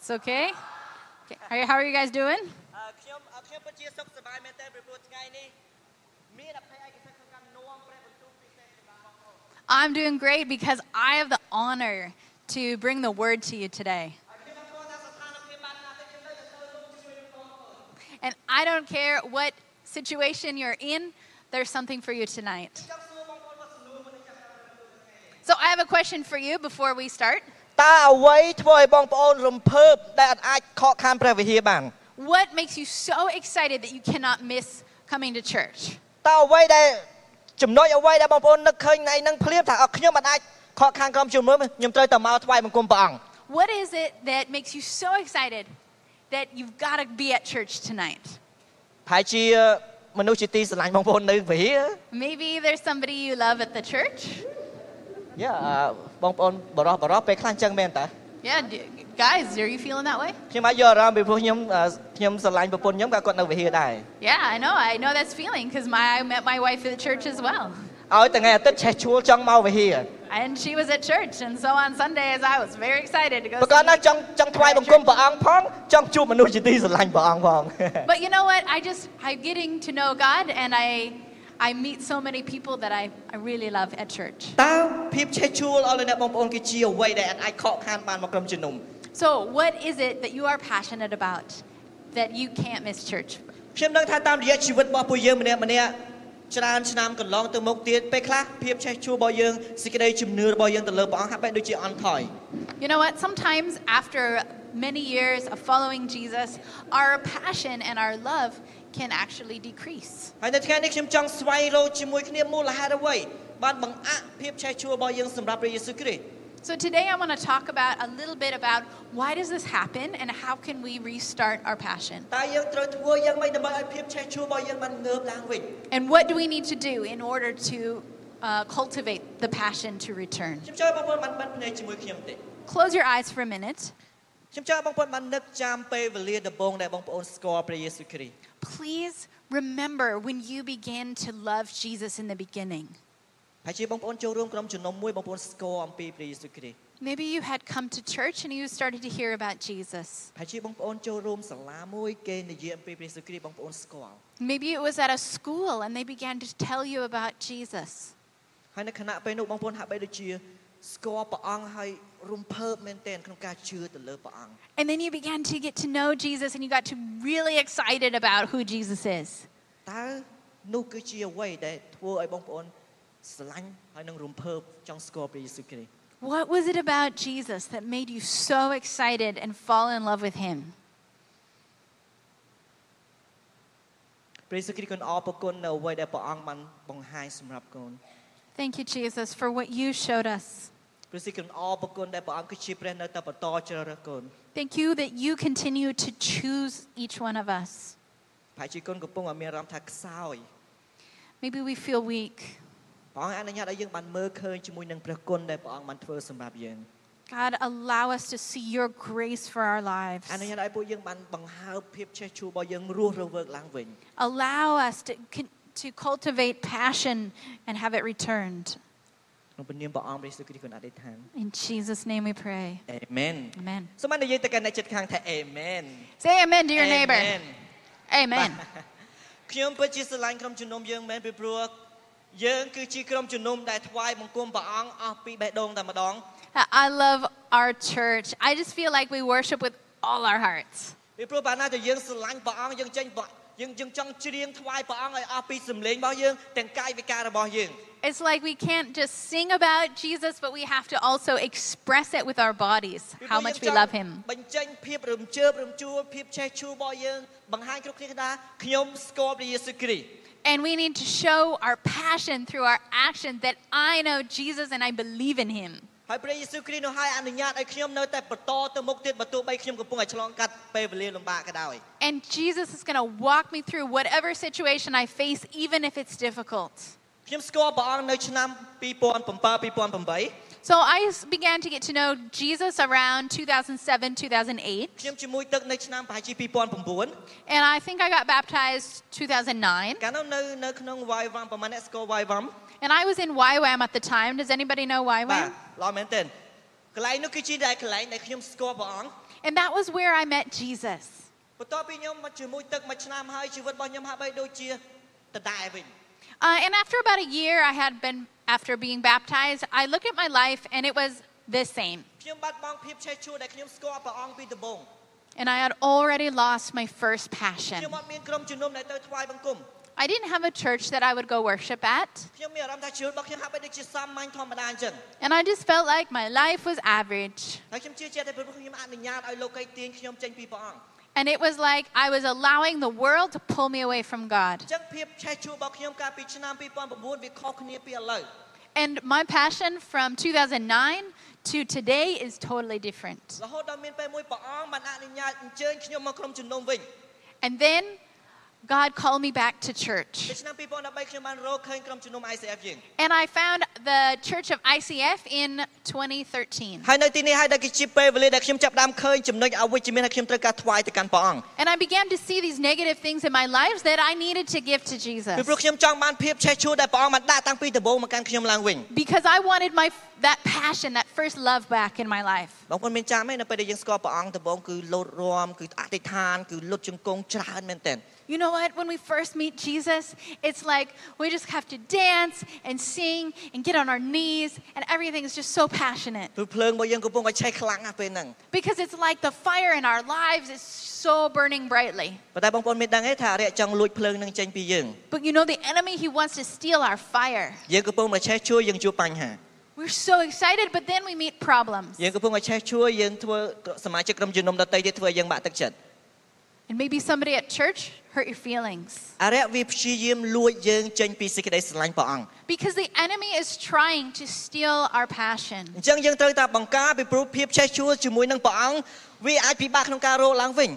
It's okay. okay. How, are- how are you guys doing? អឺខ្ញុំអឺខ្ញុំពិតជាសុខសប្បាយមែនទែនពីព្រោះថ្ងៃនេះមានអភ័យឯកសិទ្ធិក្នុងការនាំព្រះបន្ទូលពិសេសសម្រាប់បងប្អូន I'm doing great because I have the honor to bring the word to you today. ហើយខ្ញុំអត់ស្គាល់ថាស្ថានភាពបានណាទេខ្ញុំនៅតែចូលរួមជួយបងប្អូន And I don't care what situation you're in, there's something for you tonight. ចង់សួរបងប្អូនមកសំណួរមុននឹងចាប់ផ្ដើមបន្ទូលថ្ងៃនេះ So I have a question for you before we start. តើអ្វីធ្វើឲ្យបងប្អូនរំភើបដែលអត់អាចខកខានព្រះវិហារបាន What makes you so excited that you cannot miss coming to church? តើអ្វីដែលចំណុចអ្វីដែលបងប្អូននឹកឃើញថ្ងៃហ្នឹងភ្លាមថាអត់ខ្ញុំមិនអាចខកខានក្រុមជំនុំខ្ញុំត្រូវតែមកថ្វាយបង្គំព្រះអង្គ What is it that makes you so excited that you've got to be at church tonight? ប្រហែលជាមនុស្សជាទីស្រឡាញ់បងប្អូននៅវិហារ Maybe there's somebody you love at the church. យ៉ាអឺបងប្អូនបរោះបរោះពេលខ្លះអញ្ចឹងមែនតា Yeah, d- guys, are you feeling that way? ខ្ញុំអាចយកអារម្មណ៍ពីព្រោះខ្ញុំអឺខ្ញុំស្រឡាញ់ប្រពន្ធខ្ញុំក៏គាត់នៅវិហារដែរ Yeah, I know. I know that's feeling because my I met my wife at the church as well. ឲ្យតែថ្ងៃអាទិត្យឆេះជួលចង់មកវិហារ And she was at church, and so on Sundays I was very excited to go. ប្រកបណា see- ចង់ចង់ថ្វាយបង្គំព្រះអង្គផងចង់ជួបមនុស្សជាទីស្រឡាញ់ព្រះអង្គផង But you know what? I just I'm getting to know God, and I I meet so many people that I, I really love at church. តើភាពឆេះជួលឲ្យលោកអ្នកបងប្អូនគឺជាអ្វីដែលអាចខកខានបានមកក្រុមជំនុំ So what is it that you are passionate about that you can't miss church? ខ្ញុំដឹងថាតាមរយៈជីវិតរបស់ពួកយើងម្នាក់ម្នាក់ច្រើនឆ្នាំកន្លងទៅមុខទៀតពេលខ្លះភាពឆេះជួលរបស់យើងសេចក្តីជំនឿរបស់យើងទៅលើព្រះអង្គហាក់បីដូចជាអន់ថយ You know what? Sometimes after many years of following Jesus, our passion and our love can actually decrease. ហើយនៅថ្ងៃនេះខ្ញុំចង់ស្វែងរកជាមួយគ្នាមូលហេតុអ្វីបានបង្អាក់ភាពឆេះជួលរបស់យើងសម្រាប់ព្រះយេស៊ូវគ្រីស្ទ So today I want to talk about a little bit about why does this happen and how can we restart our passion? តើយើងត្រូវធ្វើយ៉ាងម៉េចដើម្បីឲ្យភាពឆេះជួលរបស់យើងបានងើបឡើងវិញ And what do we need to do in order to uh, cultivate the passion to return? ខ្ញុំចង់ឲ្យបងប្អូនបានបិទភ្នែកជាមួយខ្ញុំបន្តិច Close your eyes for a minute. ខ្ញុំចង់ឲ្យបងប្អូនបាននឹកចាំពេលវេលាដំបូងដែលបងប្អូនស្គាល់ព្រះយេស៊ូវគ្រីស្ទ Please remember when you began to love Jesus in the beginning. ហើយជាបងប្អូនចូលរួមក្រុមជំនុំមួយបងប្អូនស្គាល់អំពីព្រះយេស៊ូវគ្រីស្ទ Maybe you had come to church and you started to hear about Jesus. ហើយជាបងប្អូនចូលរួមសាលាមួយគេនិយាយអំពីព្រះយេស៊ូវគ្រីស្ទបងប្អូនស្គាល់ Maybe it was at a school and they began to tell you about Jesus. ហើយនៅខណៈពេលនោះបងប្អូនហាក់បីដូចជា ស្គាល់ព្រះអង្គហើយរំភើបមែនទែនក្នុងការជឿទៅលើព្រះអង្គ And then you began to get to know Jesus and you got to really excited about who Jesus is. តើនោះគឺជាអ្វីដែលធ្វើឲ្យបងប្អូនស្រឡាញ់ហើយនឹងរំភើបចង់ស្គាល់ព្រះយេស៊ូវគ្រីស្ទ What was it about Jesus that made you so excited and fall in love with him? ព្រះយេស៊ូវគ្រីស្ទគុណអរព្រគុណនៅអ្វីដែលព្រះអង្គបានបង្ហាញសម្រាប់កូន Thank you, Jesus, for what you showed us. ព្រះយេស៊ូវគុណអរព្រគុណដែលព្រះអង្គគឺជាព្រះនៅតែបន្តជ្រើសរើសកូន Thank you that you continue to choose each one of us. ប្រហែលជាកូនកំពុងតែមានអារម្មណ៍ថាខ្សោយ Maybe we feel weak. ព្រះអង្គអនុញ្ញាតឲ្យយើងបានមើលឃើញជាមួយនឹងព្រះគុណដែលព្រះអង្គបានធ្វើសម្រាប់យើង God, allow us to see your grace for our lives. អនុញ្ញាតឲ្យពួកយើងបានបង្ហើបភាពឆេះឆួលរបស់យើងរស់រវើកឡើងវិញ Allow us to, con- to cultivate passion and have it returned. ក្នុងព្រះនាមព្រះអង្គព្រះយេស៊ូវគ្រីស្ទគុណអធិដ្ឋាន In Jesus' name we pray. អេមែន Amen. សូមនិយាយទៅកាន់អ្នកជិតខាងថាអេមែន Say amen to your neighbor. Amen. ខ្ញុំពិតជាស្រឡាញ់ក្រុមជំនុំយើងមែនពីព្រោះយើងគឺជាក្រុមជំនុំដែលថ្វាយបង្គំព្រះអង្គអស់ពីបេះដូងតែម្ដង I love our church. I just feel like we worship with all our hearts. ពីព្រោះបើណាតែយើងស្រឡាញ់ព្រះអង្គយើងចេញព្រះ យើងយើងចង់ច្រៀងថ្វាយព្រះអង្គឲ្យអស់ពីសម្លេងរបស់យើងទាំងកាយវិការរបស់យើង It's like we can't just sing about Jesus, but we have to also express it with our bodies, ពី how ព្រោះ much យើង we ចង់ love Him. បញ្ចេញភាពរំជើបរំជួលភាពឆេះឆួលរបស់យើងបង្ហាញគ្រប់គ្នាថាខ្ញុំស្គាល់ព្រះយេស៊ូវគ្រីស្ទ And we need to show our passion through our action that I know Jesus and I believe in Him. ហើយព្រះយេស៊ូវគ្រីស្ទនោះឲ្យអនុញ្ញាតឲ្យខ្ញុំនៅតែបន្តទៅមុខទៀតបើទោះបីខ្ញុំកំពុងតែឆ្លងកាត់ពេលវេលាលំបាកក៏ដោយ And Jesus is going to walk me through whatever situation I face, even if it's difficult. ខ្ញុំស្គាល់ព្រះអង្គនៅឆ្នាំ2007 2008 So I s- began to get to know Jesus around 2007, 2008. ខ្ញុំជាមួយទឹកនៅឆ្នាំប្រហែលជា2009 And I think I got baptized 2009. កាលនោះនៅនៅក្នុង YWAM ប្រហែលអ្នកស្គាល់ YWAM And I was in YWAM at the time. Does anybody know បាទ YWAM? ល្អមែនទែន កន្លែងនោះគឺជាដែលកន្លែងដែលខ្ញុំស្គាល់ព្រះអង្គ And that was where I met Jesus. បន្ទាប់ពីខ្ញុំមកជាមួយទឹកមួយឆ្នាំហើយជីវិតរបស់ខ្ញុំហាក់បីដូចជាដដែលវិញ Uh, and after about a year, I had been, after being baptized, I looked at my life and it was the same. ខ្ញុំបាត់បង់ភាពឆេះឆួលដែលខ្ញុំស្គាល់ព្រះអង្គពីដំបូង And I had already lost my first ខ្ញុំ passion. អត់មានក្រុមជំនុំដែលទៅថ្វាយបង្គំ I didn't have a church that I would go worship at. And I just felt like my life was average. And it was like I was allowing the world to pull me away from God. And my passion from 2009 to today is totally different. And then God called me back to នៅ church. ឆ្នាំ2013ខ្ញុំបានរកឃើញក្រុមជំនុំ ICF យើង And I found the Church of ICF in 2013. ហើយនៅទីនេះហើយដែលគឺជាពេលវេលាដែលខ្ញុំចាប់ផ្ដើមឃើញចំណុចអវិជ្ជមានដែលខ្ញុំត្រូវការថ្វាយទៅកាន់ព្រះអង្គ And I began to see these negative things in my life that I needed to give to Jesus. ពីព្រោះខ្ញុំចង់បានភាពឆេះឆួលដែលព្រះអង្គបានដាក់តាំងពីដំបូងមកកាន់ខ្ញុំឡើងវិញ Because I wanted my that passion, that first love back in my life. បងប្អូនមានចាំទេនៅពេលដែលយើងស្គាល់ព្រះអង្គដំបូងគឺលោតរាំគឺអធិដ្ឋានគឺលុតជង្គង់ច្រើនមែនទែន You know what? When we first meet Jesus, it's like we just have to dance and sing and get on our knees, and everything is just so passionate. ព្រោះភ្លើងរបស់យើងកំពុងតែឆេះខ្លាំងណាស់ពេលហ្នឹង Because it's like the fire in our lives is so burning brightly. ប៉ុន្តែបងប្អូនមានដឹងទេថាអរិយចង់លួចភ្លើងនឹងចេញពីយើង But you know, the enemy, he wants to steal our fire. យើងកំពុងតែឆេះជួយយើងជួបបញ្ហា We're so excited, but then we meet problems. យើងកំពុងតែឆេះជួយយើងធ្វើសមាជិកក្រុមជំនុំដទៃទៀតធ្វើឲ្យយើងបាក់ទឹកចិត្ត And maybe somebody at church hurt your feelings. អរិយវាព្យាយាមលួចយើងចេញពីសេចក្តីស្រឡាញ់ព្រះអង្គ Because the enemy is trying to steal our passion. អញ្ចឹងយើងត្រូវតែបង្ការពីព្រោះភាពឆេះជួលជាមួយនឹងព្រះអង្គវាអាចពិបាកក្នុងការរកឡើងវិញ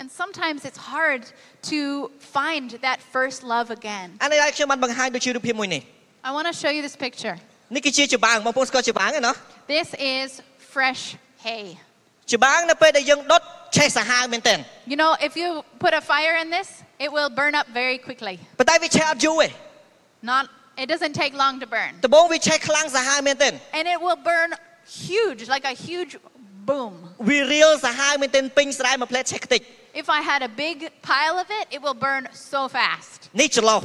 And sometimes it's hard to find that first love again. អានេះហើយខ្ញុំបានបង្ហាញដូចជារូបភាពមួយនេះ I want to show you this picture. នេះគឺជាច្បាងបងប្អូនស្គាល់ច្បាងទេណោះ This is fresh hay. ច្បាងនៅពេលដែលយើងដុត ឆេះសាហាវមែនទែន You know, if you put a fire in this, it will burn up very quickly. ប៉ុន្តែវាឆេះអត់យូរទេ Not it doesn't take long to burn. ដំបូងវាឆេះខ្លាំងសាហាវមែនទែន And it will burn huge, like a huge boom. វារៀលសាហាវមែនទែនពេញស្រែមួយផ្លែតឆេះខ្ទេច If I had a big pile of it, it will burn so fast. នេះចន្លោះ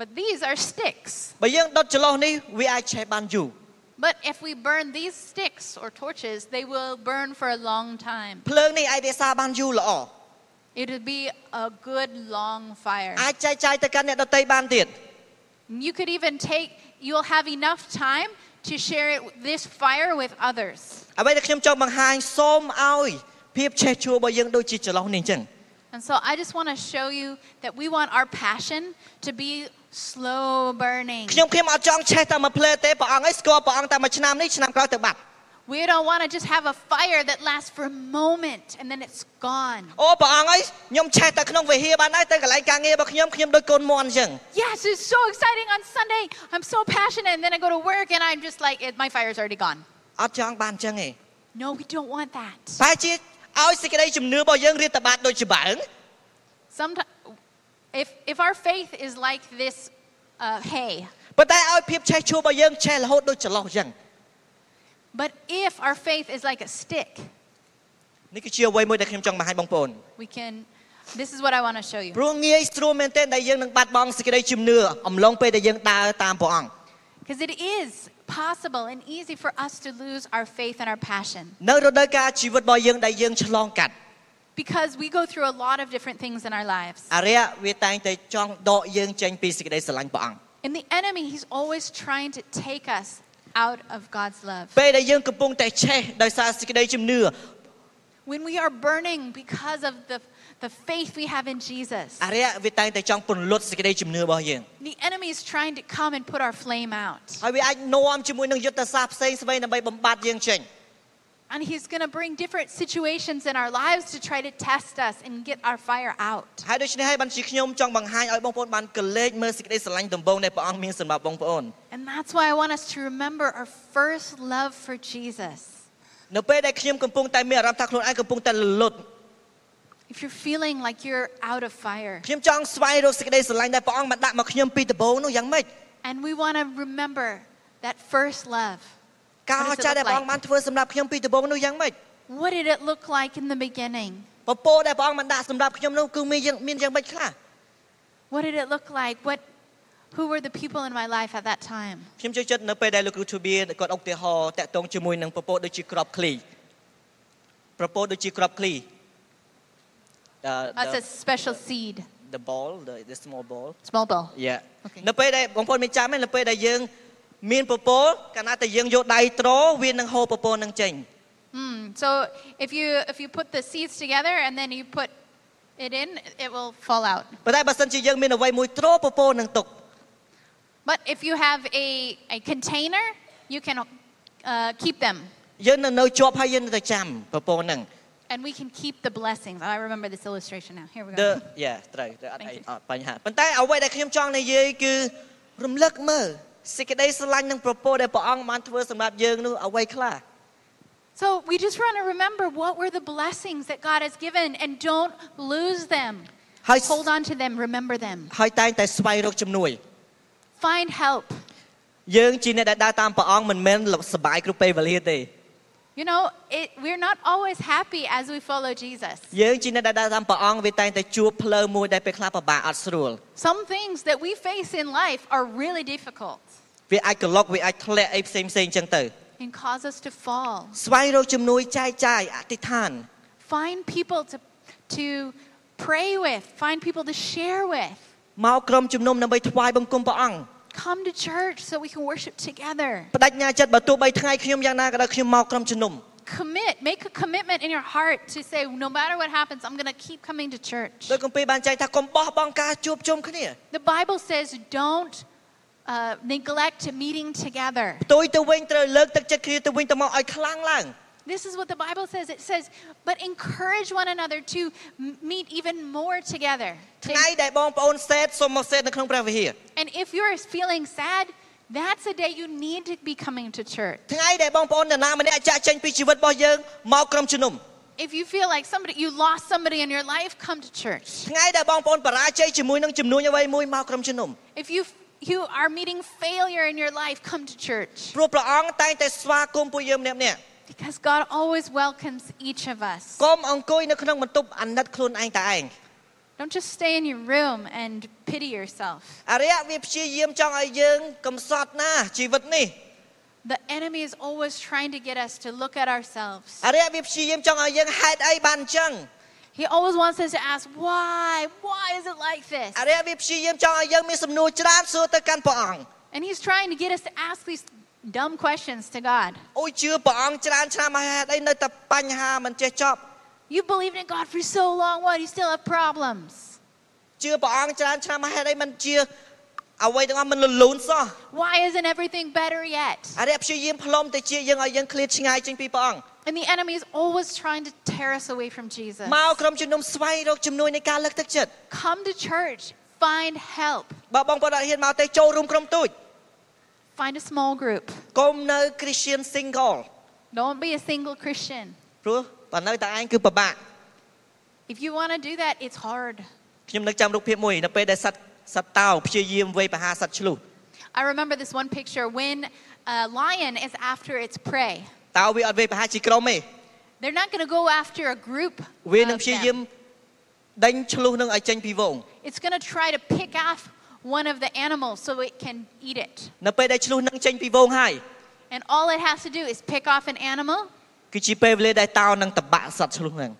But these are sticks. បើយើងដុតចន្លោះនេះវាអាចឆេះបានយូរ But if we burn these sticks or torches, they will burn for a long time. ភ្លើងនេះអាចរក្សាបានយូរល្អ It would be a good long fire. អាចចែកចាយទៅកាន់អ្នកដទៃបានទៀត You could even take, you'll have enough time to share it, this fire with others. អ្វីដែលខ្ញុំចង់បង្ហាញសូមឲ្យភាពឆេះជួលរបស់យើងដូចជាចន្លោះនេះអញ្ចឹង And so I just want to show you that we want our passion to be slow burning. ខ្ញុំខ្ញុំអត់ចង់ឆេះតែមួយភ្លើទេព្រះអង្គឲ្យស្គាល់ព្រះអង្គតែមួយឆ្នាំនេះឆ្នាំក្រោយទៅបាត់ We don't want to just have a fire that lasts for a moment and then it's gone. អូព្រះអង្គឲ្យខ្ញុំឆេះតែក្នុងវិហារបានហើយទៅកន្លែងការងាររបស់ខ្ញុំខ្ញុំដូចកូនមន់អញ្ចឹង Yes, it's so exciting on Sunday. I'm so passionate. And then I go to work and I'm just like, it, my fire's already gone. អត់ចង់បានអញ្ចឹងទេ No, we don't want that. តែជាឲ្យសេចក្តីជំនឿរបស់យើងរៀបតបាត់ដូចច្បាង Sometimes, if, if our faith is like this uh, hay, ប៉ុន្តែឲ្យភាពឆេះជួលរបស់យើងឆេះរហូតដូចចន្លោះអញ្ចឹង but if our faith is like a stick, នេះគឺជាអ្វីមួយដែលខ្ញុំចង់បង្ហាញបងប្អូន we can, this is what I want to show you. ព្រោះងាយស្រួលមែនទែនដែលយើងនឹងបាត់បង់សេចក្តីជំនឿអំឡុងពេលដែលយើងដើរតាមព្រះអង្គ Because it is possible and easy for us to lose our faith and our passion. នៅរដូវកាលជីវិតរបស់យើងដែលយើងឆ្លងកាត់ Because we go through a lot of different things in our lives. អរិយវាតែងតែចង់ដកយើងចេញពីសេចក្តីស្រឡាញ់ព្រះអង្គ And the enemy, he's always trying to take us out of God's love. ពេលដែលយើងកំពុងតែឆេះដោយសារសេចក្តីជំនឿ When we are burning because of the, the faith we have in Jesus, អរិយវាតែងតែចង់ពន្លត់សេចក្តីជំនឿរបស់យើង the enemy is trying to come and put our flame out. ហើយវាអាចនាំជាមួយនឹងយុទ្ធសាស្ត្រផ្សេងៗដើម្បីបំបត្តិយើងចេញ And he's going to bring different situations in our lives to try to test us and get our fire out. ហើយដូច្នេះហើយបានជាខ្ញុំចង់បង្ហាញឲ្យបងប្អូនបានកលេចមើលសេចក្តីស្រឡាញ់ដំបូងដែលព្រះអង្គមានសម្រាប់បងប្អូន And that's why I want us to remember our first love for Jesus. នៅពេលដែលខ្ញុំកំពុងតែមានអារម្មណ៍ថាខ្លួនឯងកំពុងតែលលត់ If you're feeling like you're out of fire, ខ្ញុំចង់ស្វែងរកសេចក្តីស្រឡាញ់ដែលព្រះអង្គបានដាក់មកខ្ញុំពីដំបូងនោះយ៉ាងម៉េច and we want to remember that first love. ការអ What ស្ does ចារ្យ it ដែល look ព្រះអង្គ like? បានធ្វើសម្រាប់ខ្ញុំពីដំបូងនោះយ៉ាងម៉េច What did it look like in the beginning? ពពកដែលព្រះអង្គបានដាក់សម្រាប់ខ្ញុំនោះគឺមានយ៉ាងមានយ៉ាងម៉េចខ្លះ What did it look like? What who were the people in my life at that time? ខ្ញុំចូលចិត្តនៅពេលដែលលោកគ្រូ To be គាត់ឧទាហរណ៍តាក់ទងជាមួយនឹងពពកដូចជាក្របឃ្លីពពកដូចជាក្របឃ្លី the, That's a the, special seed. the ball the, the small ball Small ball. yeah Okay. នៅពេលដែលបងប្អូនមានចាំទេនៅពេលដែលយើង មានពពកកាលណាតែយើងយកដៃត្រវានឹងហូរពពកនឹងចេញ Mm. So if you if you put the seeds together and then you put it in, it will fall out. ប៉ុន្តែបើសិនជាយើងមានអ្វីមួយត្រពពកនឹងទុក But if you have a, a container, you can uh, keep them យើងនៅនៅជាប់ហើយយើងនៅតែចាំពពកនឹង and we can keep the blessings. Oh, I remember this illustration now. Here we the go. yeah ត្រូវត្រូវអត់ Thank អី you. អត់បញ្ហាប៉ុន្តែអ្វីដែលខ្ញុំចង់និយាយគឺរំលឹកមើល សេចក្តីស្រឡាញ់និងប្រពោដែលព្រះអង្គបានធ្វើសម្រាប់យើងនោះអ្វីខ្លះ So we just want to remember what were the blessings that God has given and don't lose them. ហើយ Hold on to them, remember them. ហើយតែងតែស្វែងរកជំនួយ Find help. យើងជាអ្នកដែលដើរតាមព្រះអង្គមិនមែនសប្បាយគ្រប់ពេលវេលាទេ You know, it, we're not always happy as we follow Jesus. យើងជាអ្នកដែលដើរតាមព្រះអង្គវាតែងតែជួបផ្លូវមួយដែលពេលខ្លះពិបាកអត់ស្រួល Some things that we face in life are really difficult វាអាចក្លុកវាអាចធ្លាក់អីផ្សេងផ្សេងៗចឹងទៅ and cause us to fall. ស្វែងរកជំនួយចែកចាយអធិដ្ឋាន Find people to, to pray with, find people to share with. មកក្រុមជំនុំដើម្បីថ្វាយបង្គំព្រះអង្គ Come to church so we can worship together. បដិញ្ញាចិត្តបើទោះបីថ្ងៃខ្ញុំយ៉ាងណាក៏ដោយខ្ញុំមកក្រុមជំនុំ Commit, make a commitment in your heart to say, no matter what happens, I'm going to keep coming to church. ដោយគម្ពីរបានចែងថាកុំបោះបង់ការជួបជុំគ្នា The Bible says, don't uh, neglect meeting together. ផ្ទុយទៅវិញត្រូវលើកទឹកចិត្តគ្នាទៅវិញទៅមកឲ្យខ្លាំងឡើង This is what the Bible says. It says, but encourage one another to m- meet even more together. To- ថ្ងៃដែលបងប្អូនសេតសូមមកសេតនៅក្នុងព្រះវិហារ and if you're feeling sad, that's a day you need to be coming to church. ថ្ងៃដែលបងប្អូននរណាម្នាក់ចាក់ចេញពីជីវិតរបស់យើងមកក្រុមជំនុំ If you feel like somebody you lost somebody in your life, come to church. ថ្ងៃដែលបងប្អូនបរាជ័យជាមួយនឹងចំនួនអ្វីមួយមកក្រុមជំនុំ If you you are meeting failure in your life, come to church. ព្រោះព្រះអង្គតែងតែស្វាគមន៍ពួកយើងម្នាក់ម្នាក់ Because God always welcomes each of us. កុំអង្គុយនៅក្នុងបន្ទប់អាណិតខ្លួនឯងតែឯង Don't just stay in your room and pity yourself. អរិយវាព្យាយាមចង់ឲ្យយើងកំសត់ណាជីវិតនេះ The enemy is always trying to get us to look at ourselves. អរិយវាព្យាយាមចង់ឲ្យយើងហេតុអីបានអញ្ចឹង He always wants us to ask, why? Why is it like this? អរិយវាព្យាយាមចង់ឲ្យយើងមានសំណួរច្រើនសួរទៅកាន់ព្រះអង្គ And he's trying to get us to ask these dumb questions to God. អូយជឿព្រះអង្គច្រើនឆ្នាំហើយហេតុអីនៅតែបញ្ហាមិនចេះចប់ You believed in God for so long, what? You still have problems. ជឿព្រះអង្គច្រើនឆ្នាំហើយហេតុអីមិនជា អ្វីទាំងអស់មិនលលូនសោះ Why isn't everything better yet? អរិយព្យាយាមផ្លុំទៅជាយើងឲ្យយើងឃ្លាតឆ្ងាយចេញពីព្រះអង្គ And the enemy is always trying to tear us away from Jesus. មកក្រុមជំនុំស្វែងរកជំនួយនៃការលើកទឹកចិត្ត Come to church, find help, បើបងប្អូនអត់ហ៊ានមកទេចូលរួមក្រុមទូច find a small group. កុំនៅ Christian single Don't be a single Christian. ព្រោះបើនៅតែឯងគឺពិបាក If you want to do that, it's hard. ខ្ញុំនឹកចាំរូបភាពមួយនៅពេលដែលសត្វ សត្វតោព្យាយាមវាយប្រហារសត្វឆ្លុះ I remember this one picture when a lion is after its prey. តោវាអត់វាយប្រហារជាក្រុមទេ They're not going to go after a group. វានឹង of ព្យាយាម them. ដេញឆ្លុះនឹងឲ្យចេញពីវង It's going to try to pick off one of the animals so it can eat it. នៅពេលដែលឆ្លុះនឹងចេញពីវងហើយ And all it has to do is pick off an animal, គឺជាពេលវេលាដែលតោនឹងតបាក់សត្វឆ្លុះនឹង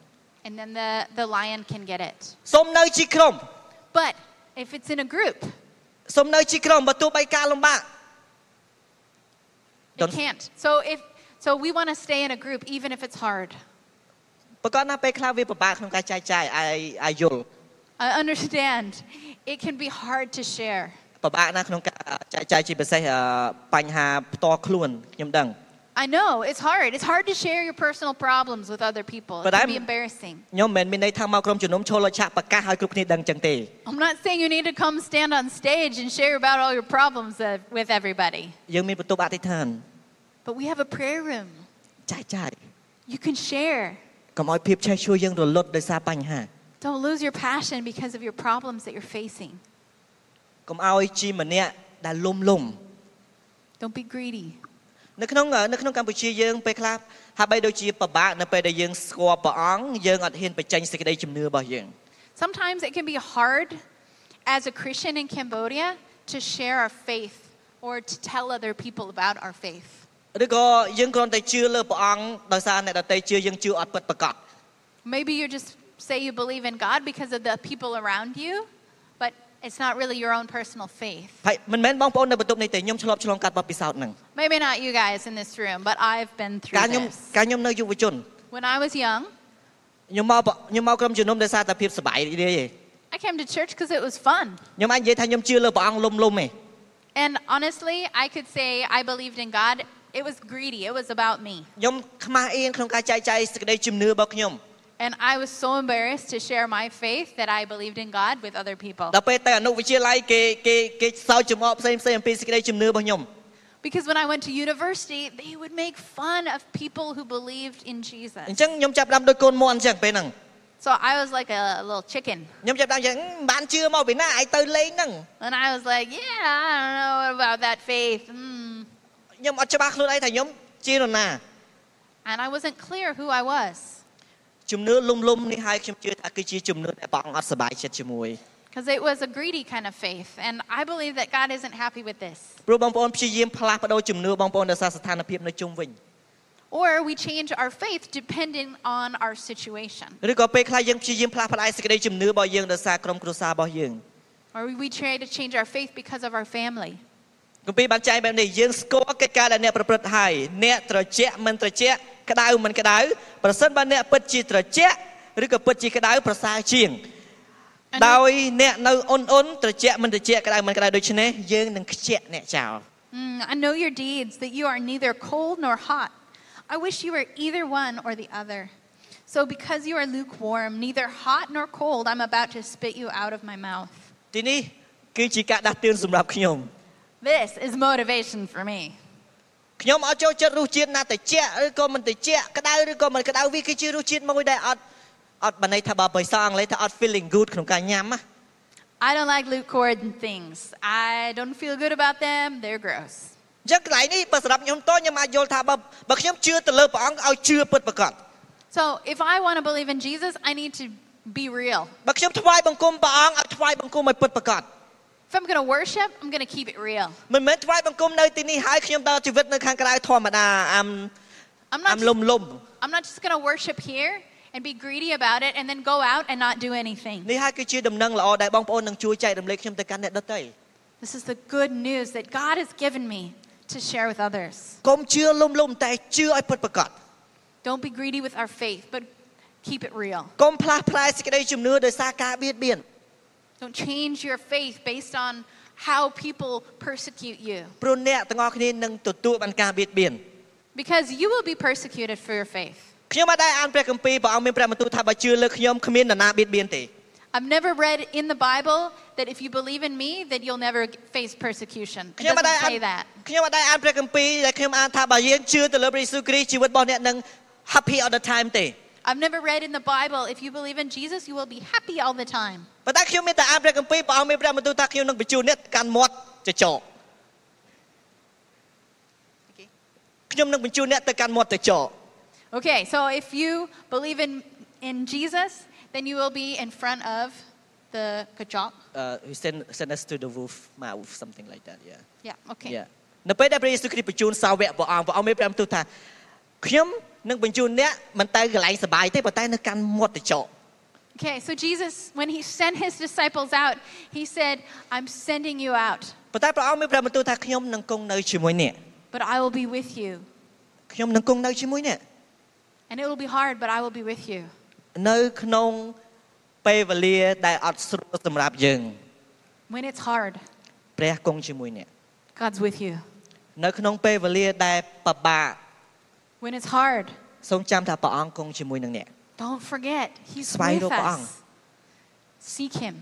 and then the, the lion can get it. សូមនៅជាក្រុម But if it's in a group, សូមនៅជាក្រុមបើទោះបីការលំបាក it Don't- can't. So if so, we want to stay in a group even if it's hard. ប្រកបណាពេលខ្លះវាពិបាកក្នុងការចែកចាយអាយអាយយល់ I understand. It can be hard to share. ពិបាកណាស់ក្នុងការចែកចាយជាពិសេសអឺបញ្ហាផ្ទាល់ខ្លួនខ្ញុំដឹង I know it's hard. It's hard to share your personal problems with other people. It But can I'm- be embarrassing. ខ្ញុំមិនមែនមានន័យថាមកក្រុមជំនុំឈរលើឆាកប្រកាសឲ្យគ្រប់គ្នាដឹងចឹងទេ I'm not saying you need to come stand on stage and share about all your problems uh, with everybody. យើងមានបន្ទប់អធិដ្ឋាន But we have a prayer room. ចែកចាយ You can share. កុំឲ្យភាពឆេះជួយយើងរលត់ដោយសារបញ្ហា Don't lose your passion because of your problems that you're facing. កុំឲ្យជាម្នាក់ដែលលុំលុំ Don't be greedy. នៅក្នុងនៅក្នុងកម្ពុជាយើងពេលខ្លះហាក់បីដូចជាពិបាកនៅពេលដែលយើងស្គាល់ព្រះអង្គយើងអត់ហ៊ានបញ្ចេញសេចក្តីជំនឿរបស់យើង Sometimes it can be hard as a Christian in Cambodia to share our faith or to tell other people about our faith. ឬក៏យើងគ្រាន់តែជឿលើព្រះអង្គដោយសារអ្នកដទៃជឿយើងជឿអត់ពិតប្រាកដ Maybe you just say you believe in God because of the people around you, but it's not really your own personal faith. ហើយមិនមែនបងប្អូននៅបន្ទប់នេះទេខ្ញុំឆ្លប់ឆ្លងកាត់បទពិសោធន៍ហ្នឹង Maybe not you guys in this room, but I've been កាល through ខ្ញុំ this. កាលខ្ញុំនៅយុវជន When I was young, ខ្ញុំមកខ្ញុំមកក្រុមជំនុំដោយសារតែភាពសប្បាយរីករាយឯង I came to church because it was fun. ខ្ញុំអាចនិយាយថាខ្ញុំជឿលើព្រះអង្គលំលំឯង And honestly, I could say I believed in God. It was greedy, it was about me. ខ្ញុំខ្មាស់អៀនក្នុងការចែកចាយសេចក្តីជំនឿរបស់ខ្ញុំ And I was so embarrassed to share my faith that I believed in God with other people. ដល់ពេលទៅអនុវិទ្យាល័យគេគេគេសើចចំអកផ្សេងផ្សេងអំពីសេចក្តីជំនឿរបស់ខ្ញុំ Because when I went to university, they would make fun of people who believed in អ Jesus. ញ្ចឹងខ្ញុំចាប់ផ្ដើមដូចកូនមន់អញ្ចឹងពេលហ្នឹង So I was like a little chicken. ខ្ញុំចាប់ផ្ដើមអញ្ចឹងហឹមបានជឿមកពីណាឯងទៅលេងហ្នឹង And I was like, yeah, I don't know about that faith. Mm. ខ្ញុំអត់ច្បាស់ខ្លួនឯងថាខ្ញុំជានរណា And I wasn't clear who I was. ជំនឿលំលំនេះហើយខ្ញុំជឿថាគឺជាជំនឿដែលព្រះអង្គអត់សប្បាយចិត្តជាមួយ Because it was a greedy kind of faith. And I believe that God isn't happy with this. ព្រោះបងប្អូនព្យាយាមផ្លាស់ប្ដូរជំនឿបងប្អូនដោយសារស្ថានភាពនៅជុំវិញ Or we change our faith depending on our situation. ឬក៏ពេលខ្លះយើងព្យាយាមផ្លាស់ប្ដូរសេចក្តីជំនឿរបស់យើងដោយសារក្រុមគ្រួសាររបស់យើង Or we try to change our faith because of our family. គម្ពីរបានចែងបែបនេះយើងស្គាល់កិច្ចការដែលអ្នកប្រព្រឹត្តហើយអ្នកត្រជាក់មិនត្រជាក់ក្តៅមិនក្តៅ ប្រសិនបើអ្នកពិតជាត្រជាក់ឬក៏ពិតជាក្តៅប្រសើរជាង And ដោយអ្នកនៅអ៊ុនអ៊ុនត្រជាក់មិនត្រជាក់ក្តៅមិនក្តៅដូច្នេះយើងនឹងខ្ជាក់អ្នកចោល Mm, I know your deeds, that you are neither cold nor hot. I wish you were either one or the other. So because you are lukewarm, neither hot nor cold, I'm about to spit you out of my mouth. ទីនេះគឺជាការដាស់តឿនសម្រាប់ខ្ញុំ This is motivation for me. ខ្ញុំអត់ចូលចិត្តរសជាតិណាត្រជាក់ឬក៏មិនត្រជាក់ក្តៅឬក៏មិនក្តៅវាគឺជារសជាតិមួយដែលអត់អត់បានន័យថាបើភាសាអង់គ្លេសថាអត់ feeling good ក្នុងការញ៉ាំណា I don't like lukewarm things. I don't feel good about them. They're gross. អញ្ចឹងកន្លែងនេះបើសម្រាប់ខ្ញុំតខ្ញុំអាចយល់ថាបើបើខ្ញុំជឿទៅលើព្រះអង្គឲ្យជឿពិតប្រាកដ So if I want to believe in Jesus, I need to be real. បើខ្ញុំថ្វាយបង្គំព្រះអង្គឲ្យថ្វាយបង្គំឲ្យពិតប្រាកដ If I'm going to worship, I'm going to keep it real. មិនមែនថ្វាយបង្គំនៅទីនេះហើយខ្ញុំដើរជីវិតនៅខាងក្រៅធម្មតាអាំ I'm អាំ not លុ just, ំលុំ I'm not just going to worship here and be greedy about it and then go out and not do anything. នេះហើយគឺជាដំណឹងល្អដែលបងប្អូននឹងជួយចែករំលែកខ្ញុំទៅកាន់អ្នកដទៃ This is the good news that God has given me to share with others. កុំជឿលុំលុំតែជឿឲ្យពិតប្រាកដ Don't be greedy with our faith, but keep it real. កុំផ្លាស់ផ្លាយសេចក្តីជំនឿដោយសារការបៀតបៀន Don't change your faith based on how people persecute you. ព្រោះអ្នកទាំងអស់គ្នានឹងទទួលបានការបៀតបៀន Because you will be persecuted for your faith. ខ្ញុំអត់ដែរអានព្រះគម្ពីរព្រះអង្គមានព្រះបន្ទូលថាបើជឿលើខ្ញុំគ្មាននរណាបៀតបៀនទេ I've never read in the Bible that if you believe in me, that you'll never face persecution. It ខ្ញុំអត់ដែរ doesn't អាន say that. ខ្ញុំអត់ដែរអានព្រះគម្ពីរដែលខ្ញុំអានថាបើយើងជឿទៅលើព្រះយេស៊ូវគ្រីស្ទជីវិតរបស់អ្នកនឹង happy all the time ទេ I've never read in the Bible, if you believe in Jesus, you will be happy all the time. ប៉ុន្តែខ្ញុំមានតែអានព្រះគម្ពីរព្រះអង្គមានព្រះបន្ទូលថាខ្ញុំនឹងបញ្ជូនអ្នកទៅកាន់មាត់ចចកខ្ញុំនឹងបញ្ជូនអ្នកទៅកាន់មាត់ចចក Okay, so if you believe in, in Jesus, then you will be in front of the kachok. uh, he send send us to the wolf mouth something like that yeah Yeah, okay. yeah នៅពេលដែលព្រះយេស៊ូវគ្រីស្ទបញ្ជូនសាវកព្រះអង្គព្រះអង្គមានព្រះបន្ទូលថាខ្ញុំ នឹងបញ្ជូនអ្នកមិនទៅកន្លែងសប្បាយទេប៉ុន្តែនៅកាន់មាត់ចចក Okay, so Jesus, when he sent his disciples out, he said, I'm sending you out, ប៉ុន្តែព្រះអង្គមានព្រះបន្ទូលថាខ្ញុំនឹងគង់នៅជាមួយអ្នក but I will be with you. ខ្ញុំនឹងគង់នៅជាមួយអ្នក And it will be hard, but I will be with you. នៅក្នុងពេលវេលាដែលអត់ស្រួលសម្រាប់យើង When it's hard, ព្រះគង់ជាមួយអ្នក God's with you. នៅក្នុងពេលវេលាដែលពិបាក When it's hard, សូមចាំថាព្រះអង្គគង់ជាមួយនឹងអ្នក don't forget, He's ស្វែងរ with កព្រះអង្គ us. Seek Him.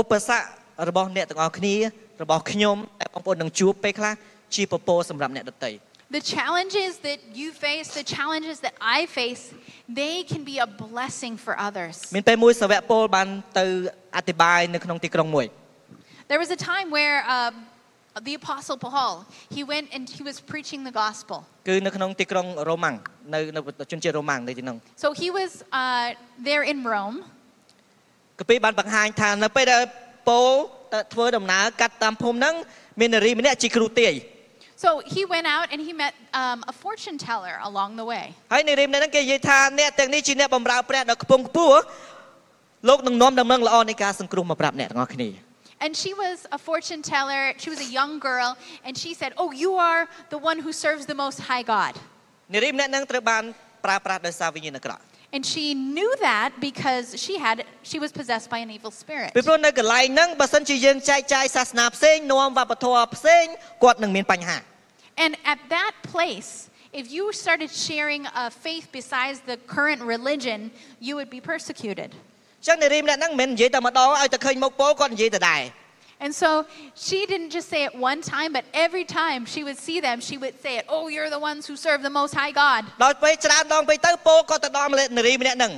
ឧបសគ្គរបស់អ្នកទាំងអស់គ្នារបស់ខ្ញុំដែលបងប្អូននឹងជួបពេលខ្លះជាពពកសម្រាប់អ្នកដទៃ The challenges that you face, the challenges that I face, they can be a blessing for others. មានពេលមួយសាវកពលបានទៅអធិប្បាយនៅក្នុងទីក្រុងមួយ There was a time where uh, the Apostle Paul, he went and he was preaching the gospel. គឺនៅក្នុងទីក្រុងរ៉ូម៉ាំងនៅនៅជនជាតិរ៉ូម៉ាំងនៅទីនោះ So he was uh, there in Rome, កាពីបានបង្ហាញថានៅពេលដែលពោលទៅធ្វើដំណើរកាត់តាមភូមិហ្នឹងមាននារីម្នាក់ជាគ្រូទាយ So he went out and he met um, a fortune teller along the way. ហើយនារីម្នាក់ហ្នឹងគេនិយាយថាអ្នកទាំងនេះជាអ្នកបម្រើព្រះដ៏ខ្ពង់ខ្ពស់លោកនឹងនាំដំណឹងល្អនៃការសង្គ្រោះមកប្រាប់អ្នកទាំងអស់គ្នា And she was a fortune teller. She was a young girl. And she said, Oh, you are the one who serves the Most High God. នារីម្នាក់ហ្នឹងត្រូវបានប្រើប្រាស់ដោយសារវិញ្ញាណអាក្រក់ And she knew that because she had she was possessed by an evil spirit. ពីព្រោះនៅកន្លែងហ្នឹងបើសិនជាយើងចែកចាយសាសនាផ្សេងនាំវប្បធម៌ផ្សេងគាត់នឹងមានបញ្ហា And at that place, if you started sharing a faith besides the current religion, you would be persecuted. អញ្ចឹងនារីម្នាក់ហ្នឹងមិនមែននិយាយតែម្ដងឲ្យតែឃើញមុខពោលគាត់និយាយតែដែរ And so she didn't just say it one time, but every time she would see them, she would say it, Oh, you're the ones who serve the Most High God. ដល់ពេលច្រើនដងពេកទៅពោលក៏ទៅដល់នារីម្នាក់ហ្នឹង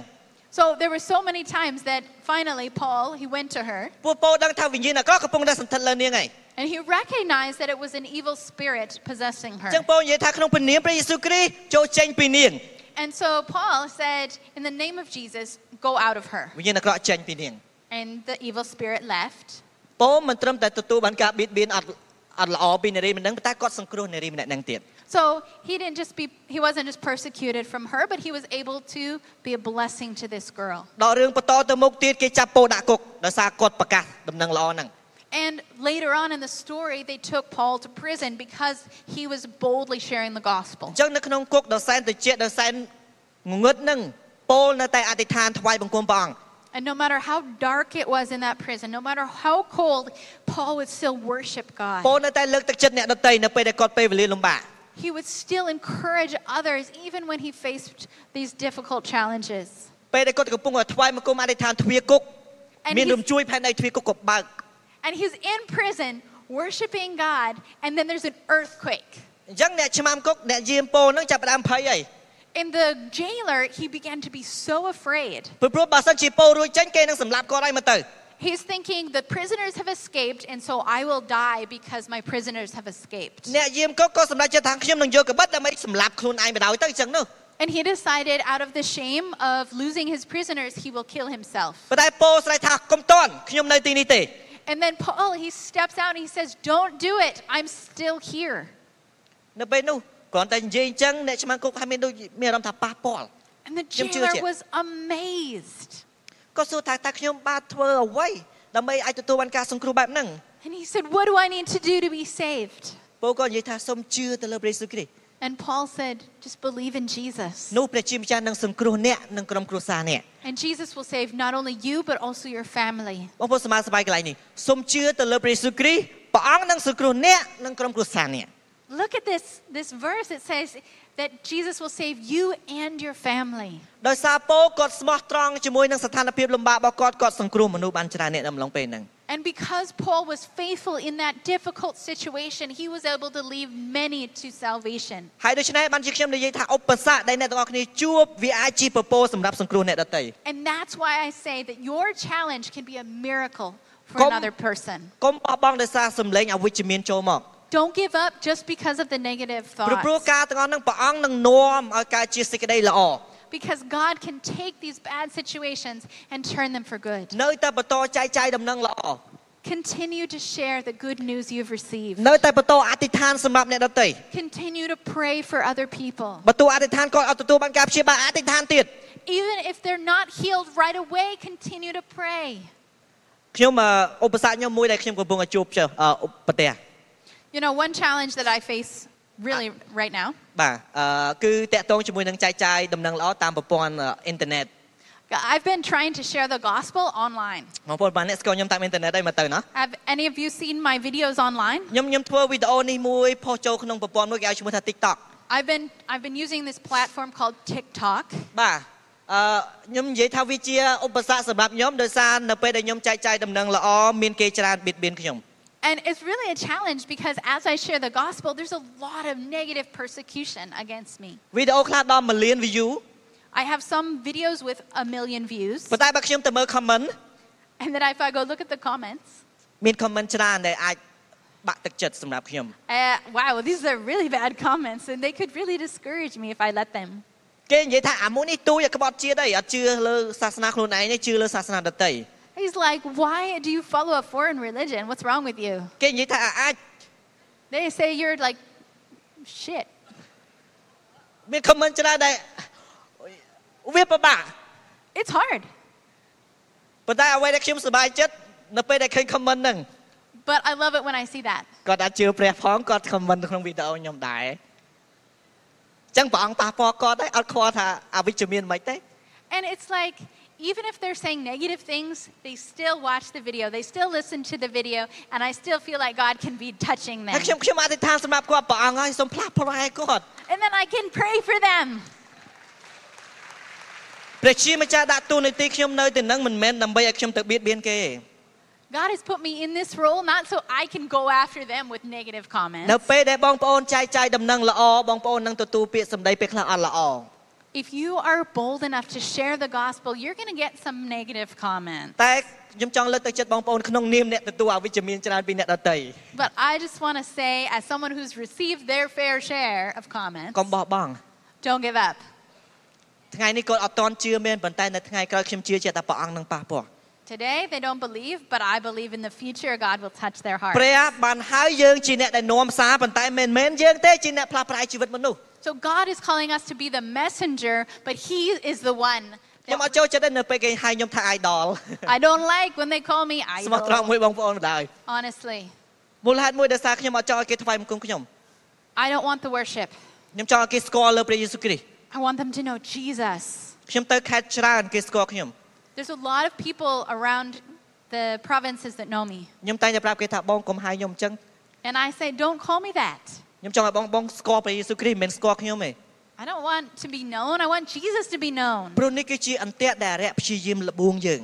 So there were so many times that finally Paul, he went to her, ពួកពោលដឹងថាវិញ្ញាណអាក្រក់កំពុងតែសន្ធិដ្ឋលើនាងហើយ and he recognized that it was an evil spirit possessing អ her. ញ្ចឹងពោលនិយាយថាក្នុងព្រះនាមព្រះយេស៊ូវគ្រីស្ទចូលចេញពីនាង And so Paul said, In the name of Jesus, go out of her. វិញ្ញាណអាក្រក់ចេញពីនាង And the evil spirit left. ពោលមិនត្រឹមតែទទួលបានការបៀតបៀនអត់អត់ល្អពីនារីម្នាក់ហ្នឹងប៉ុន្តែគាត់សង្គ្រោះនារីម្នាក់ហ្នឹងទៀត So he didn't just be he wasn't just persecuted from her, but he was able to be a blessing to this girl. ដល់រឿងបន្តទៅមុខទៀតគេចាប់ពោលដាក់គុកដោយសារគាត់ប្រកាសដំណឹងល្អហ្នឹង And later on in the story, they took Paul to prison because he was boldly sharing the gospel. អញ្ចឹងនៅក្នុងគុកដ៏សែនត្រជាក់ដ៏សែនងងឹតហ្នឹងពោលនៅតែអធិដ្ឋានថ្វាយបង្គំព្រះអង្គ And no matter how dark it was in that prison, no matter how cold, Paul would still worship ពោល God. នៅតែលើកទឹកចិត្តអ្នកដទៃនៅពេលដែលគាត់ពេលវេលាលំបាក He would still encourage others even when he faced these difficult challenges. ពេលដែលគាត់កំពុងតែថ្វាយបង្គំអធិដ្ឋានទ្វារគុក And មាន he's- រំជួយផែនដីទ្វារគុកក៏បើក And he's in prison worshiping God, and then there's an earthquake. អញ្ចឹងអ្នកឆ្មាំគុកអ្នកយាមពោលហ្នឹងចាប់ផ្ដើមភ័យហើយ And the jailer, he began to be so afraid. ព្រោះព្រោះបើសិនជាពោលរួចចេញគេនឹងសម្លាប់គាត់ហើយមកទៅ He's thinking the prisoners have escaped, and so I will die because my prisoners have escaped. អ្នកយាមគុកក៏សម្រេចចិត្តថាខ្ញុំនឹងយកកបិតដើម្បីសម្លាប់ខ្លួនឯងបដ ாய் ទៅអញ្ចឹងនោះ And he decided, out of the shame of losing his prisoners, he will kill himself. ប៉ុន្តែពោលស្រែកថាកុំតន់ខ្ញុំនៅទីនេះទេ And then Paul, he steps out and he says, Don't do it. I'm still here. នៅពេលនោះគ្រាន់តែនិយាយអញ្ចឹងអ្នកឆ្មាំគុកហើយមានដូចមានអារម្មណ៍ថាប៉ះពាល់ And the Jim jailer Chua- was amazed. ក៏សួរថាតើខ្ញុំបានធ្វើអ្វីដើម្បីអាចទទួលបានការសង្គ្រោះបែបហ្នឹង And he said, What do I need to do to be saved? ពោលក៏និយាយថាសូមជឿទៅលើព្រះយេស៊ូវគ្រីស្ទ And Paul said, Just believe in Jesus. នោះព្រះជាម្ចាស់នឹងសង្គ្រោះអ្នកនិងក្រុមគ្រួសារអ្នក And Jesus will save not only you, but also your family. បងប្អូនសមាសបាយកន្លែងនេះសូមជឿទៅលើព្រះយេស៊ូវគ្រីស្ទព្រះអង្គនឹងសង្គ្រោះអ្នកនិងក្រុមគ្រួសារអ្នក Look at this, this verse. It says that Jesus will save you and your family. ដោយសារពោលគាត់ស្មោះត្រង់ជាមួយនឹងស្ថានភាពលំបាករបស់គាត់គាត់សង្គ្រោះមនុស្សបានច្រើនអ្នកនៅអំឡុងពេលហ្នឹង And because Paul was faithful in that difficult situation, he was able to lead many to salvation. ហើយដូច្នេះបានជាខ្ញុំនិយាយថាឧបសគ្គដែលអ្នកទាំងអស់គ្នាជួបវាអាចជាពពកសម្រាប់សង្គ្រោះអ្នកដទៃ And that's why I say that your challenge can be a miracle for Come- another person. កុំបោះបង់ដោយសារសម្លេងអវិជ្ជមានចូលមក Don't give up just because of the negative ព្រោះព្រោះ thoughts. ការទាំងអស់ហ្នឹងព្រះអង្គនឹងនាំឲ្យកើតជាសេចក្តីល្អ Because God can take these bad situations and turn them for good. នៅតែបន្តចែកចាយដំណឹងល្អ Continue to share the good news you've received. នៅតែបន្តអធិដ្ឋានសម្រាប់អ្នកដទៃ Continue to pray for other people. បើទោះអធិដ្ឋានគាត់អត់ទទួលបានការព្យាបាលអធិដ្ឋានទៀត Even if they're not healed right away, continue to pray. ខ្ញុំអឺឧបសគ្គខ្ញុំមួយដែលខ្ញុំកំពុងតែជួបចុះអឺឧបប្រទេស You know, one challenge that I face really right now, បាទអឺគឺតកតងជាមួយនឹងចែកចាយដំណឹងល្អតាមប្រព័ន្ធអឺអ៊ីនធឺណិត I've been trying to share the gospel online. បងប្អូនបានអ្នកស្គាល់ខ្ញុំតាមអ៊ីនធឺណិតហើយមកទៅណា Have any of you seen my videos online? ខ្ញុំខ្ញុំធ្វើវីដេអូនេះមួយផុសចូលក្នុងប្រព័ន្ធមួយគេឲ្យឈ្មោះថា TikTok I've been I've been using this platform called TikTok. បាទអឺខ្ញុំនិយាយថាវាជាឧបសគ្គសម្រាប់ខ្ញុំដោយសារនៅពេលដែលខ្ញុំចែកចាយដំណឹងល្អមានគេច្រើនបៀតបៀនខ្ញុំ And it's really a challenge because as I share the gospel, there's a lot of negative persecution against me. វីដេអូខ្លះដល់1លាន view I have some videos with a million views, ប៉ុន្តែបើខ្ញុំទៅមើល comment and then if I go look at the comments, មាន comment ច្រើនដែលអាច បាក់ទឹកចិត្តសម្រាប់ខ្ញុំ Uh, wow, these are really bad comments, and they could really discourage me if I let them. គេនិយាយថាអាមួយនេះទូយក្បត់ជាតិអីអត់ជឿលើសាសនាខ្លួនឯងទេជឿលើសាសនាដទៃ He's like, Why do you follow a foreign religion? What's wrong with you? គេនិយាយថាអាអាច They say you're like shit. មាន comment ច្រើនដែលវាពិបាក It's hard. ប៉ុន្តែអ្វីដែលខ្ញុំសប្បាយចិត្តនៅពេលដែលឃើញ comment ហ្នឹង But I love it when I see that. គាត់អាចជឿព្រះផងគាត់ comment ក្នុងវីដេអូខ្ញុំដែរអញ្ចឹងព្រះអង្គប៉ះពាល់គាត់ដែរអត់ខ្វល់ថាអវិជ្ជមានមិនទេ And it's like, even if they're saying negative things, they still watch the video, they still listen to the video, and I still feel like God can be touching ហើ them. យខ្ញុំខ្ញុំអធិដ្ឋានសម្រាប់គាត់ព្រះអង្គហើយសូមផ្លាស់ប្រែគាត់ And then I can pray for them. ព្រះជាម្ចាស់ដាក់ទូនាទីខ្ញុំនៅទីនឹងមិនមែនដើម្បីឲ្យខ្ញុំទៅបៀតបៀនគេទេ God has put me in this role not so I can go after them with negative comments. នៅពេលដែលបងប្អូនចែកចាយដំណឹងល្អបងប្អូននឹងទទួលពាក្យសម្ដីពេលខ្លះអត់ល្អ If you are bold enough to share the gospel, you're going to get some negative comments. តែខ្ញុំចង់លើកទឹកចិត្តបងប្អូនក្នុងនាមអ្នកទទួលអវិជ្ជមានច្រើនពីអ្នកដទៃ But I just want to say, as someone who's received their fair share of comments, កុំបោះបង់ don't give up. ថ្ងៃនេះគាត់អត់តន់ជឿមែនប៉ុន្តែនៅថ្ងៃក្រោយខ្ញុំជឿជាក់ថាព្រះអង្គនឹងប៉ះពាល់ Today, they don't believe, but I believe in the future God will touch their heart. ព្រះបានហៅយើងជាអ្នកដែលនាំសារប៉ុន្តែមិនមែនយើងទេជាអ្នកផ្លាស់ប្រែជីវិតមនុស្ស So God is calling us to be the messenger, but He is the one. ខ្ញុំអ that- ត់ចូលចិត្តទេនៅពេលគេហៅខ្ញុំថា idol I don't like when they call me ស្មោះត្រង់ idol. មួយបងប្អូនម្ដាយ Honestly, មូលហេតុមួយដែលសារខ្ញុំអត់ចង់ឲ្យគេថ្វាយបង្គំខ្ញុំ I don't want the worship. ខ្ញុំចង់ឲ្យគេស្គាល់លើព្រះយេស៊ូវគ្រីស្ទ I want them to know Jesus. ខ្ញុំទៅខេត្តច្រើនគេស្គាល់ខ្ញុំ There's a lot of people around the provinces that know me. ខ្ញុំតែងតែប្រាប់គេថាបងកុំហៅខ្ញុំអញ្ចឹង And I say, don't call me that. ខ្ញុំចង់ឲ្យបងបងស្គាល់ព្រះយេស៊ូវគ្រីស្ទមិនមែនស្គាល់ខ្ញុំទេ I don't want to be known. I want Jesus to be known. ព្រោះនេះគឺជាអន្ទាក់ដែលអរិយព្យាយាមលបួងយើង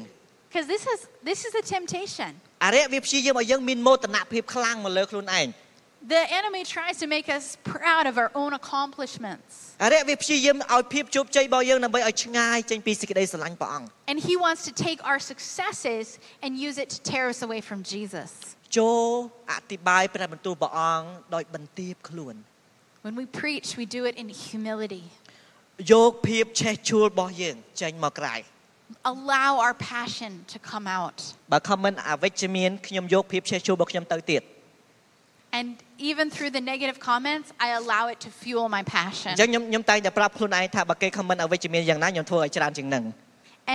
Because this is this is a temptation. អរិយវាព្យាយាមឲ្យយើងមានមោទនភាពខ្លាំងមកលើខ្លួនឯង The enemy tries to make us proud of our own accomplishments. អរិយវាព្យាយាមឲ្យភាពជោគជ័យរបស់យើងដើម្បីឲ្យឆ្ងាយចេញពីសេចក្តីស្រឡាញ់ព្រះអង្គ And he wants to take our successes and use it to tear us away from Jesus. ចូលអធិប្បាយព្រះបន្ទូលព្រះអង្គដោយបន្ទាបខ្លួន When we preach, we do it in humility. យកភាពឆេះឆួលរបស់យើងចេញមកក្រៅ Allow our passion to come out. បើខមមិនអវិជ្ជមានខ្ញុំយកភាពឆេះឆួលរបស់ខ្ញុំទៅទៀត And even through the negative comments, I allow it to fuel my អ passion. ញ្ចឹងខ្ញុំខ្ញុំតែងតែប្រាប់ខ្លួនឯងថាបើគេខមមិនអវិជ្ជមានយ៉ាងណាខ្ញុំធ្វើឲ្យច្រើនជាងនឹង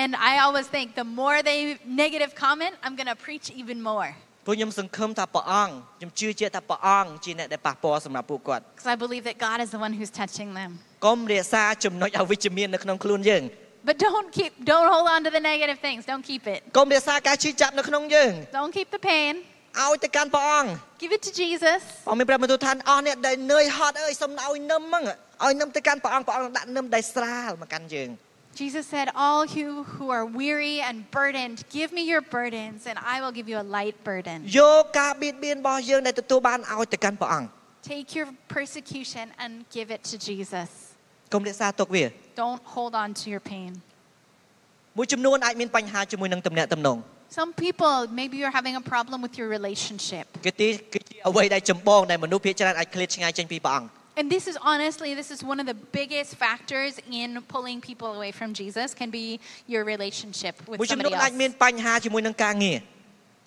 And I always think the more they negative comment, I'm going to preach even more. ព្រោះខ្ញុំសង្ឃឹមថាព្រះអង្គខ្ញុំជឿជាក់ថាព្រះអង្គជាអ្នកដែលប៉ះពាល់សម្រាប់ពួកគាត់ Because I believe that God is the one who's touching them. កុំរក្សាចំណុចអវិជ្ជមាននៅក្នុងខ្លួនយើង But don't keep, don't hold on to the negative things. Don't keep it. កុំរក្សាការឈឺចាប់នៅក្នុងយើង Don't keep the pain. ឲ្យទៅកាន់ព្រះអង្គ Give it to Jesus. ព្រះមានព្រះបន្ទូលថាអស់អ្នកដែលនឿយហត់អើយសូមឲ្យនឹមហ្នឹងឲ្យនឹមទៅកាន់ព្រះអង្គព្រះអង្គដាក់នឹមដែលស្រាលមកកាន់យើង Jesus said, All you who are weary and burdened, give me your burdens, and I will give you a light burden. យកការបៀតបៀនរបស់យើងដែលទទួលបានឲ្យទៅកាន់ព្រះអង្គ Take your persecution and give it to Jesus. កុំរក្សាទុកវា Don't hold on to your pain. មួយចំនួនអាចមានបញ្ហាជាមួយនឹងទំនាក់ទំនង Some people, maybe you're having a problem with your relationship. គឺទីគឺជាអ្វីដែលចម្បងដែលមនុស្សភាគច្រើនអាចឃ្លាតឆ្ងាយចេញពីព្រះអង្គ And this is honestly, this is one of the biggest factors in pulling people away from Jesus, can be your relationship with មួយចំនួន somebody អាចមាន else. បញ្ហាជាមួយនឹងការងារ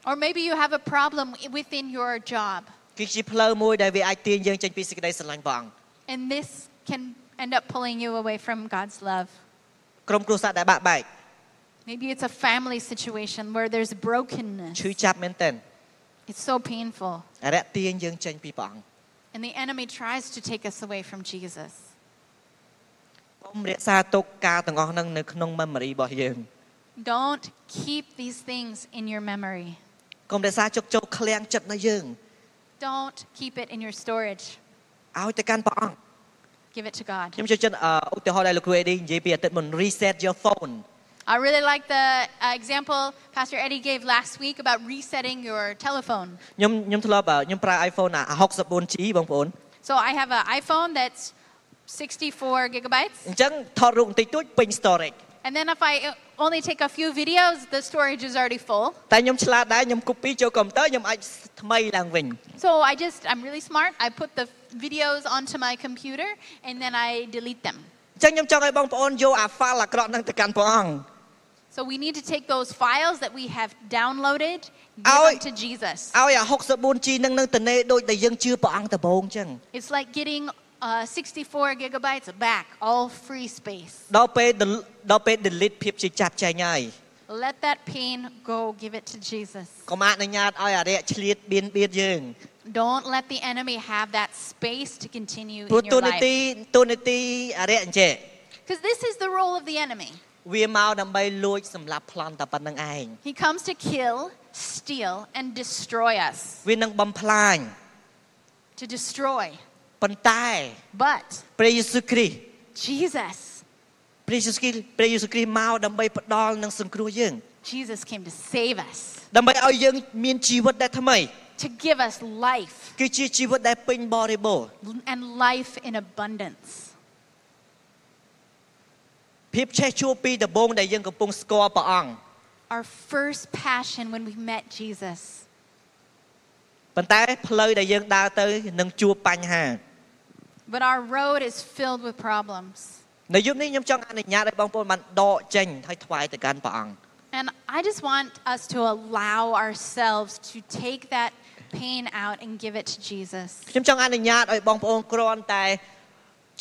Or maybe you have a problem within your job. គឺជាផ្លូវមួយដែលវាអាចទាញយើងចេញពីសេចក្តីស្រឡាញ់ព្រះអង្គ And this can end up pulling you away from God's love. ក្រុមគ្រួសារដែលបាក់បែក Maybe it's a family situation where there's brokenness. ឈឺចាប់មែនទែន It's so painful. អរិយទាញយើងចេញពីព្រះអង្គ And the enemy tries to take us away from Jesus. កុំរក្សាទុកការទាំងអស់ហ្នឹងនៅក្នុង memory របស់យើង Don't keep these things in your memory. កុំរក្សាជោគជោគឃ្លាំងចិត្តនៅយើង Don't keep it in your storage. ឲ្យទៅកាន់ព្រះអង្គ Give it to God. ខ្ញុំចូលចិត្តអឺឧទាហរណ៍ដែលលោកគ្រូអេឌីនិយាយពីអាទិត្យមុន reset your phone I really like the uh, example Pastor Eddie gave last week about resetting your telephone. ខ្ញុំខ្ញុំធ្លាប់អឺខ្ញុំប្រើ iPhone អា 64G បងប្អូន So I have an iPhone that's 64 gigabytes, អញ្ចឹងថតរូបបន្តិចតួចពេញ storage And then if I uh, only take a few videos, the storage is already full. តែខ្ញុំឆ្លាតដែរខ្ញុំ copy ចូលកុំព្យូទ័រខ្ញុំអាចថ្មីឡើងវិញ So I just, I'm really smart. I put the videos onto my computer and then I delete them. អញ្ចឹងខ្ញុំចង់ឲ្យបងប្អូនយកអា file អាក្រក់ហ្នឹងទៅកាន់ព្រះអង្គ So we need to take those files that we have downloaded, give Ôi. them to Jesus. ឲ្យអា 64G ហ្នឹងនឹងទៅនេដូចដែលយើងជឿព្រះអង្គដំបូងអញ្ចឹង It's like getting uh, 64 gigabytes back, all free space. ដល់ពេល del- ដល់ពេល delete ភាពជាចាប់ចែងហើយ Let that pain go, give it to Jesus. កុំអនុញ្ញាតឲ្យអារៈឆ្លៀតបៀនបៀតយើង Don't let the enemy have that space to continue ព្រោះ in ទូ your នីតិ life. ទូនីតិអារៈអញ្ចេះ Because this is the role of the enemy. វាមកដើម្បីលួចសម្លាប់ប្លន់តែប៉ុណ្្នឹងឯង He comes to kill, steal, and destroy us. វានឹងបំផ្លាញ To destroy. ប៉ុន្តែ But ព្រះយេស៊ូវគ្រីស្ទ Jesus, ព្រះយេស៊ូវគ្រីស្ទព្រះយេស៊ូវគ្រីស្ទមកដើម្បីផ្ដល់និងសង្គ្រោះយើង Jesus came to save us, ដើម្បីឲ្យយើងមានជីវិតដែលថ្មី to give us life គឺជាជីវិតដែលពេញបរិបូរណ៍ and life in abundance. ភាពឆេះជួពីដំបូងដែលយើងកំពុងស្គាល់ព្រះអង្គ Our first passion when we met Jesus. ប៉ុន្តែផ្លូវដែលយើងដើរទៅនឹងជួបបញ្ហា But our road is filled with problems. នៅយប់នេះខ្ញុំចង់អនុញ្ញាតឲ្យបងប្អូនបានដកចេញហើយថ្វាយទៅកាន់ព្រះអង្គ And I just want us to allow ourselves to take that pain out and give it to Jesus. ខ្ញុំចង់អនុញ្ញាតឲ្យបងប្អូនគ្រាន់តែ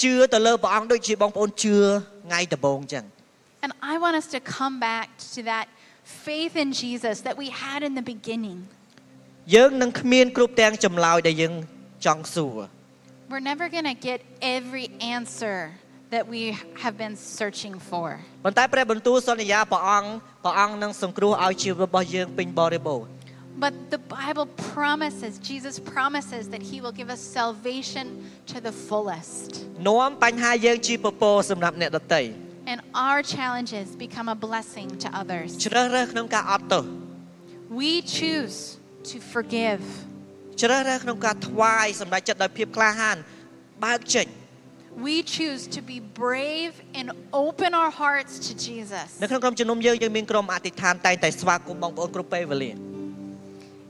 ជឿទៅលើព្រះអង្គដូចជាបងប្អូនជឿថ្ងៃដំបូងអញ្ចឹង And I want us to come back to that faith in Jesus that we had in the beginning. យើងនឹងគ្មានគ្រប់ទាំងចម្លើយដែលយើងចង់សួរ We're never going to get every answer that we have been searching for. ប៉ុន្តែព្រះបន្ទូលសន្យាព្រះអង្គព្រះអង្គនឹងសង្គ្រោះឲ្យជីវិតរបស់យើងពេញបរិបូរណ៍ But the Bible promises, Jesus promises that He will give us salvation to the fullest. នាំបញ្ហាយើងជាពពកសម្រាប់អ្នកដទៃ And our challenges become a blessing to others. ជ្រើសរើសក្នុងការអត់ទោស We choose to forgive. ជ្រើសរើសក្នុងការថ្វាយសម្រាប់ចិត្តដោយភាពក្លាហានបើកចេញ We choose to be brave and open our hearts to Jesus. នៅក្នុងក្រុមជំនុំយើងយើងមានក្រុមអធិដ្ឋានតែងតែស្វាគមន៍បងប្អូនគ្រប់ពេលវេលា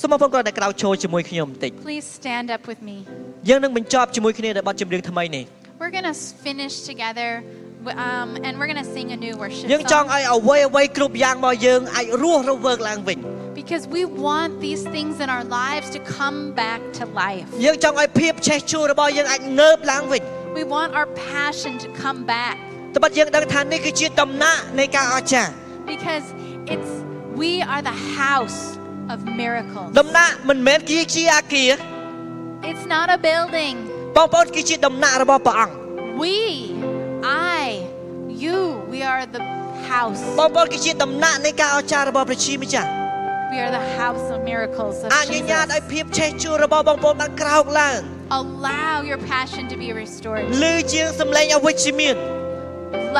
សូមបងប្អូនគាត់តែក្រោកឈរជាមួយខ្ញុំបន្តិច Please stand up with me. យើងនឹងបញ្ចប់ជាមួយគ្នានៅបទចម្រៀងថ្មីនេះ We're going to finish together w- um, and we're going to sing a new worship យើងចង់ song ឲ្យអ្វីអ្វីគ្រប់យ៉ាងរបស់យើងអាចរស់រវើកឡើងវិញ because we want these things in our lives to come back to life. យើងចង់ឲ្យភាពឆេះជួលរបស់យើងអាចងើបឡើងវិញ We want our passion to come back ត្បិតយើងដឹងថានេះគឺជាដំណាក់នៃការអស្ចារ្យ because it's we are the house of miracles. ដំណាក់មិនមែនគឺជាអាគារ It's not a building. បងប្អូនគឺជាដំណាក់របស់ព្រះអង្គ We, I, you, we are the house. បងប្អូនគឺជាដំណាក់នៃការអស្ចារ្យរបស់ព្រះជាម្ចាស់ We are the house of miracles of អនុញ្ញាតឲ្យ Jesus. ភាពឆេះជួលរបស់បងប្អូនបានក្រោកឡើង Allow your passion to be restored. ឮជាងសំឡេងអវិជ្ជមាន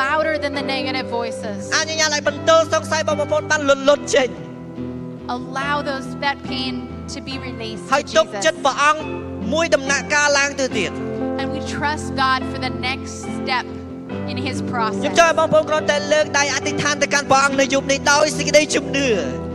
Louder than the negative voices. អនុញ្ញាតឲ្យបន្ទោសង្ស័យរបស់បងប្អូនបានលត់លត់ចេញ Allow those that pain to be released ហើយ to ទុក Jesus. ចិត្តព្រះអង្គមួយដំណាក់កាលឡើងទៅទៀត And we trust God for the next step in His ខ្ញុំ process. ចង់ឲ្យបងប្អូនគ្រាន់តែលើកដៃអធិដ្ឋានទៅកាន់ព្រះអង្គនៅយប់នេះដោយសេចក្តីជំនឿ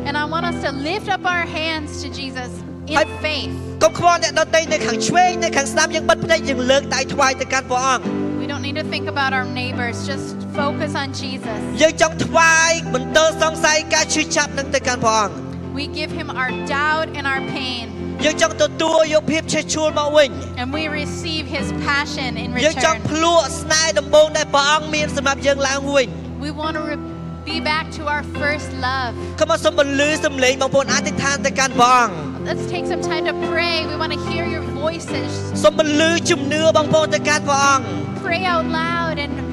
And I want us to lift up our hands to Jesus in Hai- faith. កុំខ្វល់អ្នកដទៃនៅខាងឆ្វេងនៅខាងស្ដាំយើងបិទភ្នែកយើងលើកដៃថ្វាយទៅកាន់ព្រះអង្គ We don't need to think about our neighbors, just focus on Jesus. យើងចង់ថ្វាយបន្ទោសង្ស័យការឈឺចាប់នឹងទៅកាន់ព្រះអង្គ We give Him our doubt and our pain, យើងចង់ទទួលយកភាពឆេះឆួលមកវិញ and we receive His passion in យើងចង់ return. ភ្លក់ស្នេហ៍ដំបូងដែលព្រះអង្គមានសម្រាប់យើងឡើងវិញ We want to re- be back to our first love. កុំឲ្យសូមបន្លឺសំឡេងបងប្អូនអធិដ្ឋានទៅកាន់ព្រះអង្គ Let's take some time to pray. We want to hear your voices. សូមបន្លឺជំនឿបងប្អូនទៅកាន់ព្រះអង្គ Pray out loud and, and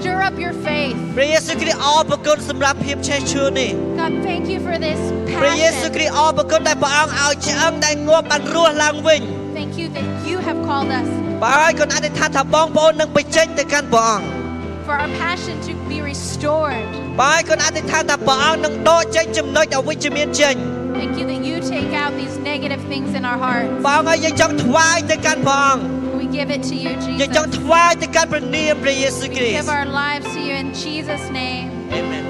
stir up your faith. ព្រះយេស៊ូវគ្រីស្ទអរព្រគុណសម្រាប់ភាពឆេះឆួលនេះ God, thank you for this ព្រះយេ ស៊ូគ្រីស្ទអរគុណដែលព្រះអង្គឲ្យឆ្អឹងដែលងាប់បានរស់ឡើងវិញ Thank you that you have called us បើហើយកូនអធិដ្ឋានថាបងប្អូននឹងបញ្ចេញទៅកាន់ព្រះអង្គ for our passion to be restored. បើហើយកូនអធិដ្ឋានថាព្រះអង្គនឹងដកចេញចំណុចអវិជ្ជមានចេញ Thank you that you take out these negative things in our hearts. បងហើយយើងចង់ថ្វាយទៅកាន់ព្រះអង្គ We give it to you, យើងចង់ Jesus. ថ្វាយទៅកាន់ព្រះនាមព្រះយេស៊ូវ We គ្រីស្ទ give our lives to you in Jesus' name. Amen